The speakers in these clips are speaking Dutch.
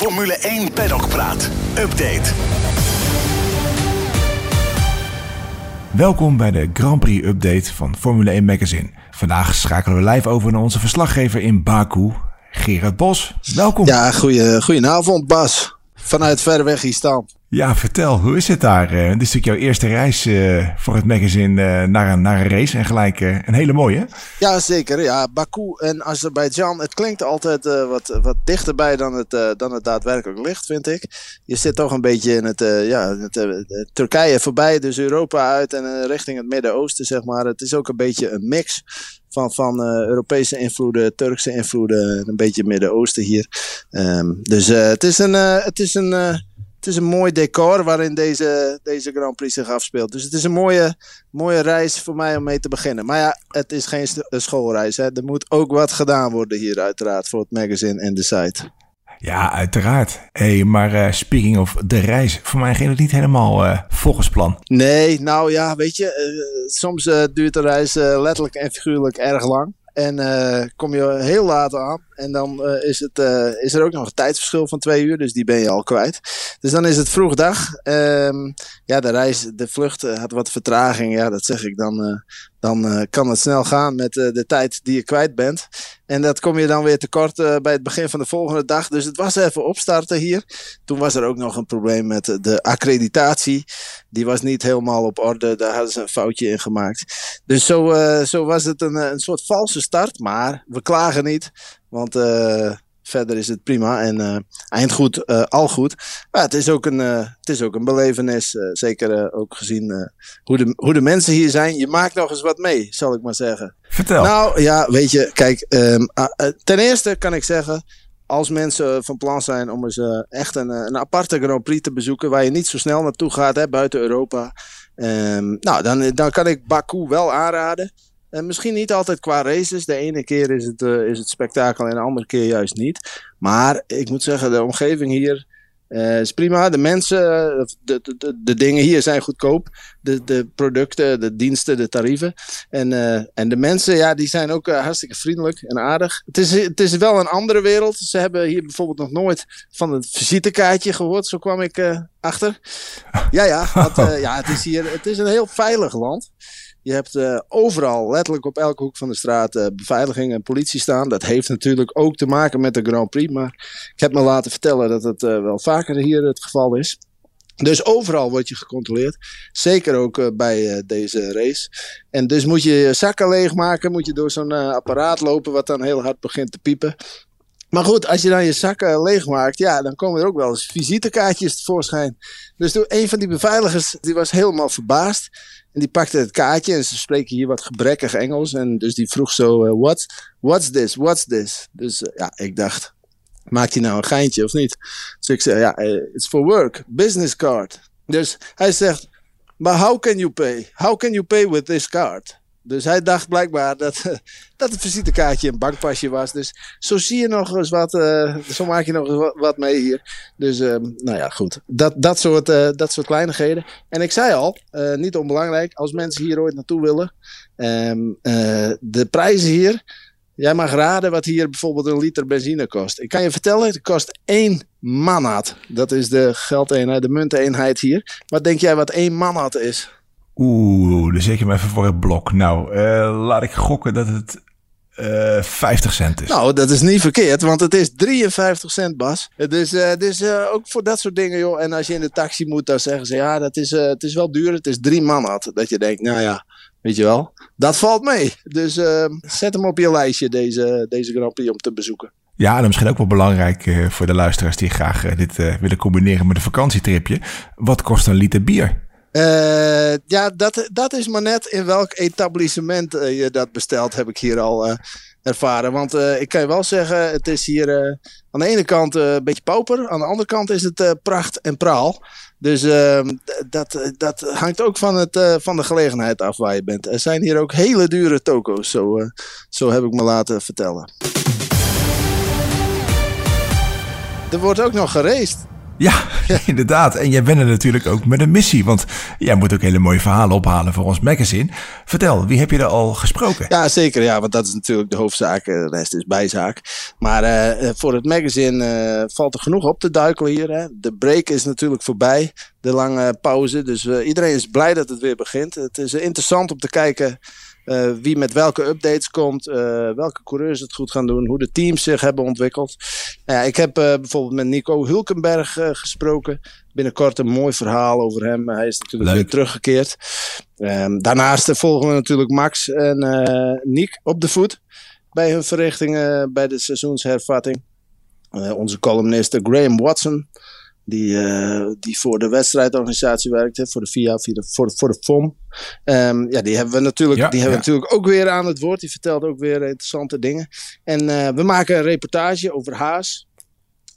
Formule 1 Paddock Praat. Update. Welkom bij de Grand Prix Update van Formule 1 Magazine. Vandaag schakelen we live over naar onze verslaggever in Baku, Gerard Bos. Welkom. Ja, goeie, goedenavond Bas. Vanuit ver weg hier staan. Ja, vertel, hoe is het daar? Uh, dit is natuurlijk jouw eerste reis uh, voor het magazine uh, naar, een, naar race en gelijk een hele mooie. Ja, zeker. Ja, Baku en Azerbeidzjan, het klinkt altijd wat, wat dichterbij dan het, dan het daadwerkelijk ligt, vind ik. Je zit toch een beetje in het, ja, het, Turkije voorbij, dus Europa uit en richting het Midden-Oosten, zeg maar. Het is ook een beetje een mix van, van Europese invloeden, Turkse invloeden, een beetje Midden-Oosten hier. Um, dus het is een... het is een het is een mooi decor waarin deze, deze Grand Prix zich afspeelt. Dus het is een mooie, mooie reis voor mij om mee te beginnen. Maar ja, het is geen schoolreis. Hè. Er moet ook wat gedaan worden hier uiteraard voor het magazine en de site. Ja, uiteraard. hey, maar uh, speaking of de reis, voor mij ging het niet helemaal uh, volgens plan. Nee, nou ja, weet je, uh, soms duurt de reis letterlijk en figuurlijk erg lang. En uh, kom je heel laat aan. En dan uh, is, het, uh, is er ook nog een tijdsverschil van twee uur. Dus die ben je al kwijt. Dus dan is het vroeg dag. Um, ja, de reis, de vlucht had wat vertraging. Ja, dat zeg ik. Dan, dan kan het snel gaan met de tijd die je kwijt bent. En dat kom je dan weer tekort bij het begin van de volgende dag. Dus het was even opstarten hier. Toen was er ook nog een probleem met de accreditatie. Die was niet helemaal op orde. Daar hadden ze een foutje in gemaakt. Dus zo, zo was het een, een soort valse start. Maar we klagen niet. Want uh, verder is het prima. En uh, eindgoed, uh, al goed. Maar het is ook een, het is ook een belevenis. zeker ook gezien hoe, de, hoe de mensen hier zijn. Je maakt nog eens wat mee, zal ik maar zeggen. Vertel. Nou ja, weet je, kijk. Um, ten eerste kan ik zeggen als mensen van plan zijn om eens uh, echt een, een aparte Grand Prix te bezoeken, waar je niet zo snel naartoe gaat, hè, buiten Europa. Um, nou, dan, dan kan ik Baku wel aanraden. En misschien niet altijd qua races. De ene keer is het, uh, is het spektakel en de andere keer juist niet. Maar ik moet zeggen, de omgeving hier uh, is prima. De mensen, eh, de, de, de, dingen hier zijn goedkoop. De, de producten, de diensten, de tarieven. En, en de mensen, ja, die zijn ook hartstikke vriendelijk en aardig. Het is, het is wel een andere wereld. Ze hebben hier bijvoorbeeld nog nooit van het visitekaartje gehoord. Zo kwam ik achter. Ja, ja, ja het, is hier, het is een heel veilig land. Je hebt uh, overal, letterlijk op elke hoek van de straat, uh, beveiliging en politie staan. Dat heeft natuurlijk ook te maken met de Grand Prix. Maar ik heb me laten vertellen dat het uh, wel vaker hier het geval is. Dus overal word je gecontroleerd. Zeker ook bij deze race. En dus moet je je zakken leegmaken. Moet je door zo'n apparaat lopen wat dan heel hard begint te piepen. Maar goed, als je dan je zakken leegmaakt, ja, dan komen er ook wel eens visitekaartjes tevoorschijn. Dus toen, een van die beveiligers, die was helemaal verbaasd. En die pakte het kaartje en ze spreken hier wat gebrekkig Engels. En dus die vroeg zo, uh, what, what's this, what's this? Dus uh, ja, ik dacht, maakt hij nou een geintje of niet? Dus ik zei, ja, uh, it's for work, business card. Dus hij zegt, but how can you pay? How can you pay with this card? Dus hij dacht blijkbaar dat, dat het visitekaartje een bankpasje was. Dus zo zie je nog eens wat, uh, zo maak je nog eens wat, mee hier. Dus uh, nou ja, goed. Dat, dat, soort, uh, dat soort kleinigheden. En ik zei al, niet onbelangrijk, als mensen hier ooit naartoe willen. Um, de prijzen hier, jij mag raden wat hier bijvoorbeeld een liter benzine kost. Ik kan je vertellen, het kost één manat. Dat is de geldeenheid, de munteenheid hier. Wat denk jij wat één manat is? Oeh, dan zet je me even voor het blok. Nou, uh, laat ik gokken dat het uh, eh, 50 cent is. Nou, dat is niet verkeerd, want het is 53 cent, Bas. Dus, uh, dus uh, ook voor dat soort dingen, joh. En als je in de taxi moet, dan zeggen ze, ja, dat is, het is wel duur. Het is drie man had. Dat je denkt, nou ja, weet je wel. Dat valt mee. Dus zet hem op je lijstje, deze, deze Grand Prix, om te bezoeken. Ja, en misschien ook wel belangrijk voor de luisteraars die graag dit willen combineren met een vakantietripje. Wat kost een liter bier? Uh, ja, dat, dat is maar net in welk etablissement uh, je dat bestelt, heb ik hier al uh, ervaren. Want ik kan je wel zeggen, het is hier aan de ene kant een beetje pauper, aan de andere kant is het pracht en praal. Dus ehm, dat, dat hangt ook van, het, van de gelegenheid af waar je bent. Er zijn hier ook hele dure toko's, zo, zo heb ik me laten vertellen. Er wordt ook nog geraced. Ja, inderdaad. En jij bent er natuurlijk ook met een missie. Want jij moet ook hele mooie verhalen ophalen voor ons magazine. Vertel, wie heb je er al gesproken? Ja, zeker. Ja, want dat is natuurlijk de hoofdzaak. De rest is bijzaak. Maar uh, voor het magazine valt er genoeg op te duikelen hier. Hè. De break is natuurlijk voorbij. De lange pauze. Dus iedereen is blij dat het weer begint. Het is interessant om te kijken uh, wie met welke updates komt, uh, welke coureurs het goed gaan doen, hoe de teams zich hebben ontwikkeld. Nou ik heb uh, bijvoorbeeld met Nico Hulkenberg gesproken. Binnenkort een mooi verhaal over hem. Hij is natuurlijk Leuk. weer teruggekeerd. Um, daarnaast volgen we natuurlijk Max en Nick op de voet bij hun verrichtingen bij de seizoenshervatting. onze columnist Graham Watson die, uh, die voor de wedstrijdorganisatie werkt, hè, voor de FIA, voor de, voor de FOM. Um, ja, die hebben we natuurlijk, ja, die hebben ja. natuurlijk ook weer aan het woord. Die vertelt ook weer interessante dingen. En uh, we maken een reportage over Haas.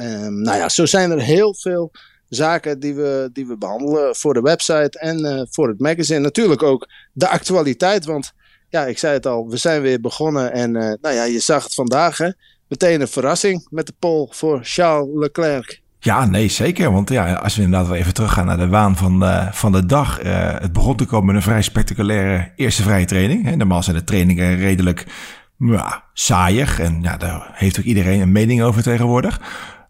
Um, nou ja, zo zijn er heel veel zaken die we, die we behandelen voor de website en uh, voor het magazine. Natuurlijk ook de actualiteit, want ja, ik zei het al, we zijn weer begonnen. En nou ja, je zag het vandaag, hè. Meteen een verrassing met de pole voor Charles Leclerc. Ja, nee, zeker. Want ja, als we inderdaad even teruggaan naar de waan van de, van de dag. Uh, het begon te komen met een vrij spectaculaire eerste vrije training. Hè. Normaal zijn de trainingen redelijk ja, saaier. En ja, daar heeft ook iedereen een mening over tegenwoordig.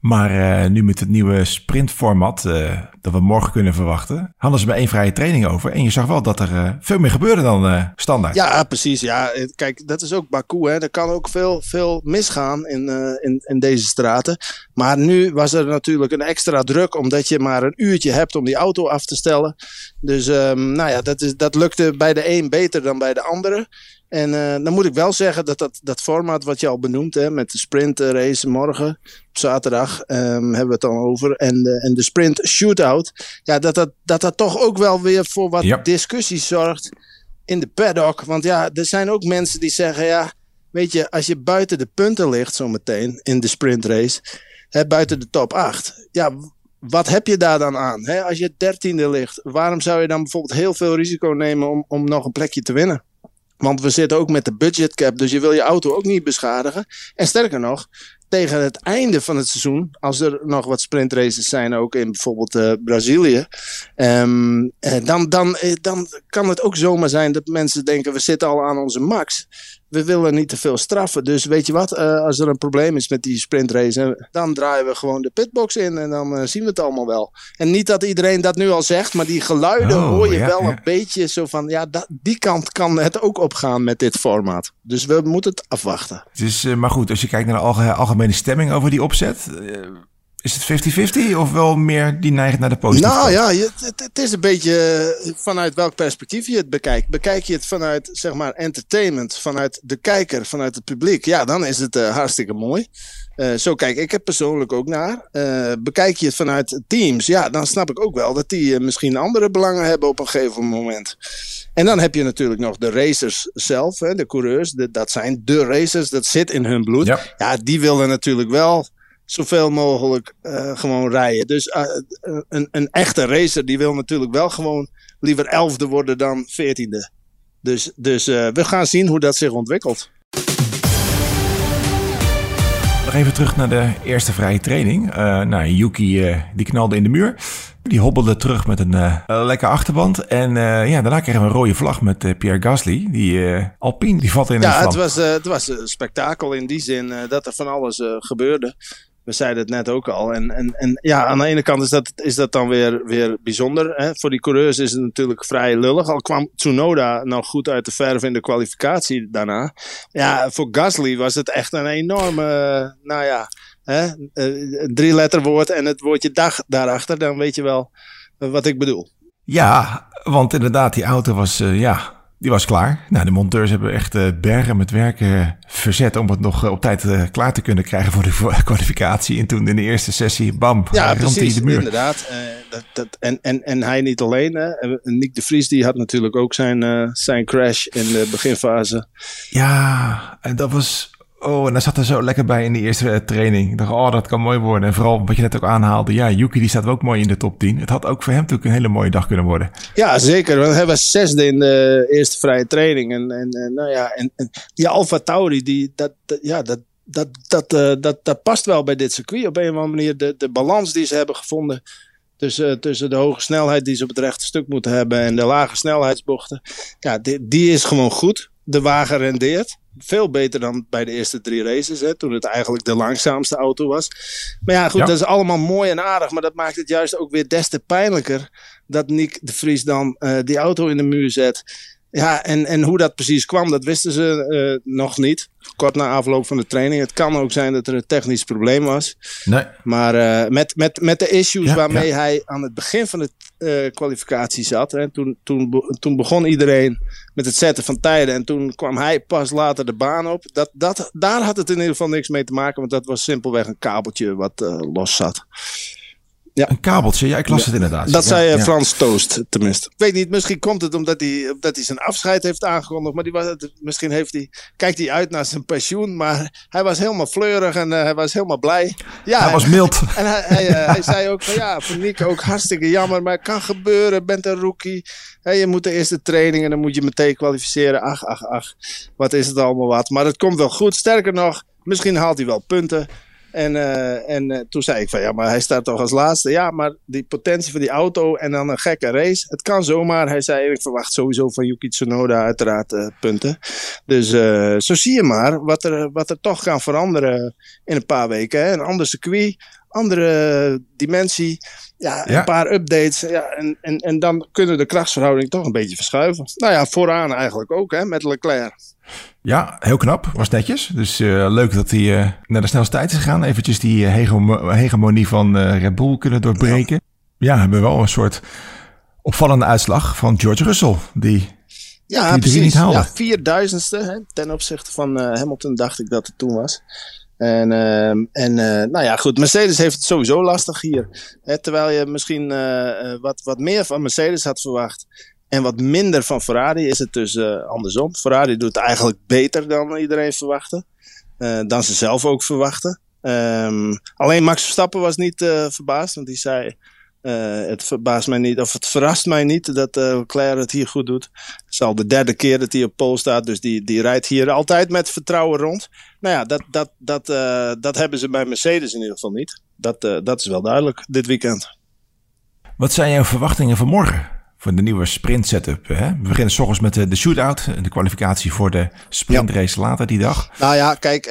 Maar uh, nu met het nieuwe sprintformat uh, dat we morgen kunnen verwachten, hadden ze maar één vrije training over. En je zag wel dat er uh, veel meer gebeurde dan standaard. Ja, precies. Ja, kijk, dat is ook Baku. Hè. Er kan ook veel, veel misgaan in, in, in deze straten. Maar nu was er natuurlijk een extra druk, omdat je maar een uurtje hebt om die auto af te stellen. Dus um, nou ja, dat, is, dat lukte bij de een beter dan bij de andere. En uh, dan moet ik wel zeggen dat dat, dat format wat je al benoemt, hè, met de sprint race morgen, op zaterdag um, hebben we het dan over, en de, en de sprint shootout, ja, dat, dat, dat dat toch ook wel weer voor wat ja. discussies zorgt in de paddock. Want ja, er zijn ook mensen die zeggen, ja, weet je, als je buiten de punten ligt zometeen in de sprintrace, hè, buiten de top 8, ja, wat heb je daar dan aan? Hè? Als je dertiende ligt, waarom zou je dan bijvoorbeeld heel veel risico nemen om, om nog een plekje te winnen? Want we zitten ook met de budgetcap, dus je wil je auto ook niet beschadigen. En sterker nog, tegen het einde van het seizoen, als er nog wat sprintraces zijn, ook in bijvoorbeeld uh, Brazilië, um, dan, dan, dan kan het ook zomaar zijn dat mensen denken: we zitten al aan onze max. We willen niet te veel straffen. Dus weet je wat, uh, als er een probleem is met die sprintrace, dan draaien we gewoon de pitbox in en dan uh, zien we het allemaal wel. En niet dat iedereen dat nu al zegt, maar die geluiden oh, hoor je ja, wel ja. een beetje zo van: ja, dat, die kant kan het ook opgaan met dit formaat. Dus we moeten het afwachten. Dus, maar goed, als je kijkt naar de algemene, algemene stemming over die opzet. Is het 50-50 of wel meer die neigt naar de positieve? Nou ja, het, het, is een beetje vanuit welk perspectief je het bekijkt. Bekijk je het vanuit zeg maar entertainment, vanuit de kijker, vanuit het publiek, ja, dan is het uh, hartstikke mooi. Uh, zo kijk ik er persoonlijk ook naar. Uh, bekijk je het vanuit teams, ja, dan snap ik ook wel dat die misschien andere belangen hebben op een gegeven moment. En dan heb je natuurlijk nog de racers zelf, hè, de coureurs. De, dat zijn de racers, dat zit in hun bloed. Ja, ja die willen natuurlijk wel zoveel mogelijk uh, gewoon rijden. Dus uh, een, een echte racer die wil natuurlijk wel gewoon liever elfde worden dan veertiende. Dus, dus uh, we gaan zien hoe dat zich ontwikkelt. Nog even terug naar de eerste vrije training. nou, Yuki die knalde in de muur. Die hobbelde terug met een lekker achterband. En ja, daarna kregen we een rode vlag met Pierre Gasly. Die Alpine, die valt in Ja, het was, het was een spektakel in die zin dat er van alles gebeurde we zeiden het net ook al. En, en, en ja, aan de ene kant is dat, is dat dan weer, weer bijzonder. Hè? Voor die coureurs is het natuurlijk vrij lullig. Al kwam Tsunoda nog goed uit de verf in de kwalificatie daarna. Ja, voor Gasly was het echt een enorme, nou ja, hè? drie letterwoord en het woordje dag daarachter. Dan weet je wel wat ik bedoel. Ja, want inderdaad, die auto was, uh, ja, die was klaar. Nou, de monteurs hebben echt bergen met werken verzet om het nog uh, op tijd uh, klaar te kunnen krijgen voor de kwalificatie. En toen in de eerste sessie, bam, ja, precies, de muur. inderdaad. dat, dat, en, en, en hij niet alleen. Hè. Nick de Vries die had natuurlijk ook zijn, zijn crash in de beginfase. Ja, en dat was Oh, en daar zat er zo lekker bij in de eerste eh, training. Ik dacht, oh, dat kan mooi worden. En vooral wat je net ook aanhaalde. Ja, Yuki die staat ook mooi in de top 10. Het had ook voor hem natuurlijk een hele mooie dag kunnen worden. Ja, zeker. Want was zesde in de eerste vrije training. En, en, nou ja, en, die Alfa Tauri, die, dat, dat, ja, dat, dat, dat, uh, dat, dat past wel bij dit circuit. Op een of andere manier de, de balans die ze hebben gevonden tussen, tussen de hoge snelheid die ze op het rechte stuk moeten hebben en de lage snelheidsbochten. Ja, die, die is gewoon goed. De wagen rendeert. Veel beter dan bij de eerste drie races, hè, toen het eigenlijk de langzaamste auto was. Maar ja, goed, dat is allemaal mooi en aardig. Maar dat maakt het juist ook weer des te pijnlijker dat Nick de Vries dan uh, die auto in de muur zet. Ja, en, en hoe dat precies kwam, dat wisten ze uh, nog niet. Kort na afloop van de training. Het kan ook zijn dat er een technisch probleem was. Nee. Maar uh, met, met, met de issues ja, waarmee ja. hij aan het begin van de uh, kwalificatie zat. Hè, toen, toen, toen begon iedereen met het zetten van tijden. En toen kwam hij pas later de baan op. Dat, dat, daar had het in ieder geval niks mee te maken. Want dat was simpelweg een kabeltje wat los zat. Ja. Een kabeltje, ja, ik las het inderdaad. Dat zei ja. Frans Toost, tenminste. Ik weet niet, misschien komt het omdat hij, omdat hij zijn afscheid heeft aangekondigd. Maar die was, misschien heeft hij, kijkt hij uit naar zijn pensioen. Maar hij was helemaal fleurig en uh, hij was helemaal blij. Ja, hij was mild. En hij, hij, uh, hij zei ook van ja, voor Nick ook hartstikke jammer. Maar het kan gebeuren, bent een rookie. Hey, je moet de eerste training en dan moet je meteen kwalificeren. Ach, ach, ach. Wat is het allemaal wat. Maar het komt wel goed. Sterker nog, misschien haalt hij wel punten. En, uh, en uh, toen zei ik van ja, maar hij staat toch als laatste. Ja, maar die potentie van die auto en dan een gekke race. Het kan zomaar. Hij zei ik verwacht sowieso van Yuki Tsunoda uiteraard uh, punten. Dus zo zie je maar wat er, wat er toch kan veranderen in een paar weken. Hè? Een ander circuit, andere dimensie. Ja, een ja. paar updates. Ja, en, en, en dan kunnen de krachtsverhoudingen toch een beetje verschuiven. Nou ja, vooraan eigenlijk ook hè, met Leclerc. Ja, heel knap. Was netjes. Dus uh, leuk dat hij uh, naar de snelste tijd is gegaan. Eventjes die uh, hegemonie van Red Bull kunnen doorbreken. Ja. ja, hebben we wel een soort opvallende uitslag van George Russell. Die, ja, die precies. niet haalde. Ja, vierduizendste hè, ten opzichte van Hamilton dacht ik dat het toen was. En, uh, en uh, nou ja, goed, Mercedes heeft het sowieso lastig hier. Terwijl je misschien uh, wat, wat meer van Mercedes had verwacht. En wat minder van Ferrari is het dus andersom. Ferrari doet het eigenlijk beter dan iedereen verwachtte. dan ze zelf ook verwachten. Um, alleen Max Verstappen was niet verbaasd, want die zei... Uh, het verbaast mij niet, of het verrast mij niet dat uh, Leclerc het hier goed doet. Het is al de derde keer dat hij op pol staat, dus die, die rijdt hier altijd met vertrouwen rond. Nou ja, dat, dat, dat, uh, dat hebben ze bij Mercedes in ieder geval niet. Dat, dat is wel duidelijk dit weekend. Wat zijn jouw verwachtingen voor morgen? Voor de nieuwe sprint setup. Hè? We beginnen s ochtends met de, de shootout, de kwalificatie voor de sprintrace ja. later die dag. Nou ja, kijk,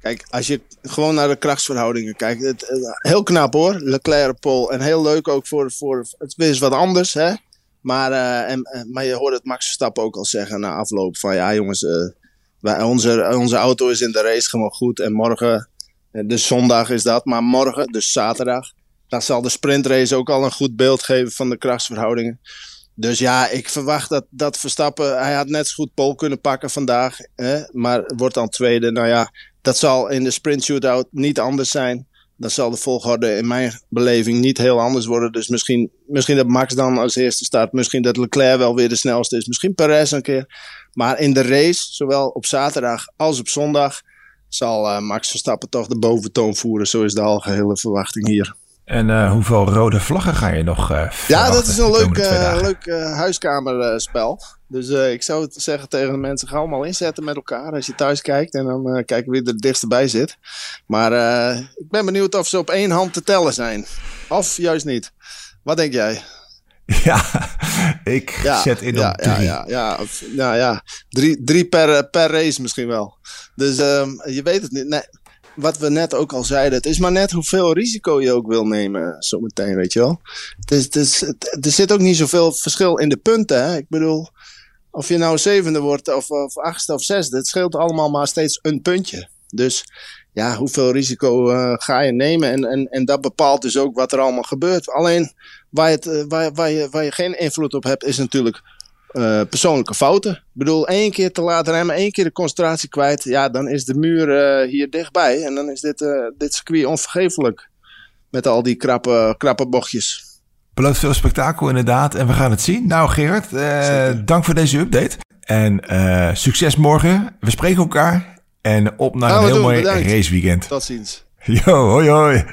Kijk, als je gewoon naar de krachtsverhoudingen kijkt. Het, heel knap hoor, Leclerc, Paul. En heel leuk ook voor, voor het is wat anders, hè. Maar, uh, en, maar je hoort het Max Verstappen ook al zeggen na afloop van... Ja jongens, uh, wij, onze, onze auto is in de race gewoon goed. En morgen, dus zondag is dat, maar morgen, dus zaterdag... dan zal de sprintrace ook al een goed beeld geven van de krachtsverhoudingen. Dus ja, ik verwacht dat, dat Verstappen... Hij had net zo goed Pol kunnen pakken vandaag. Hè, maar wordt dan tweede. Nou ja, dat zal in de sprint shootout niet anders zijn. Dan zal de volgorde in mijn beleving niet heel anders worden. Dus misschien, misschien dat Max dan als eerste start. Misschien dat Leclerc wel weer de snelste is. Misschien Perez een keer. Maar in de race, zowel op zaterdag als op zondag, zal uh, Max Verstappen toch de boventoon voeren. Zo is de algehele verwachting hier. En uh, hoeveel rode vlaggen ga je nog uh, Ja, dat is een leuk, uh, leuk huiskamerspel. Dus ik zou het zeggen tegen de mensen, ga allemaal inzetten met elkaar als je thuis kijkt. En dan kijken wie er het dichtst bij zit. Maar ik ben benieuwd of ze op één hand te tellen zijn. Of juist niet. Wat denk jij? Ja, ik ja, zet in ja, op drie. Ja, ja, ja, nou ja, drie, drie per, per race misschien wel. Dus um, je weet het niet. Nee, wat we net ook al zeiden, het is maar net hoeveel risico je ook wil nemen zometeen, weet je wel. Dus, dus, er zit ook niet zoveel verschil in de punten. Hè? Ik bedoel, of je nou zevende wordt of, of achtste of zesde, het scheelt allemaal maar steeds een puntje. Dus ja, hoeveel risico uh, ga je nemen? En, en, en dat bepaalt dus ook wat er allemaal gebeurt. Alleen waar, het, uh, waar, waar, je, waar je geen invloed op hebt, is natuurlijk uh, persoonlijke fouten. Ik bedoel, één keer te laat remmen, één keer de concentratie kwijt. Ja, dan is de muur uh, hier dichtbij. En dan is dit, uh, dit circuit onvergeeflijk. Met al die krappe, krappe bochtjes. Belooft veel spektakel inderdaad. En we gaan het zien. Nou Gerard, dank voor deze update. En succes morgen. We spreken elkaar. En op naar een heel doen, mooi raceweekend. Tot ziens. Yo, hoi hoi.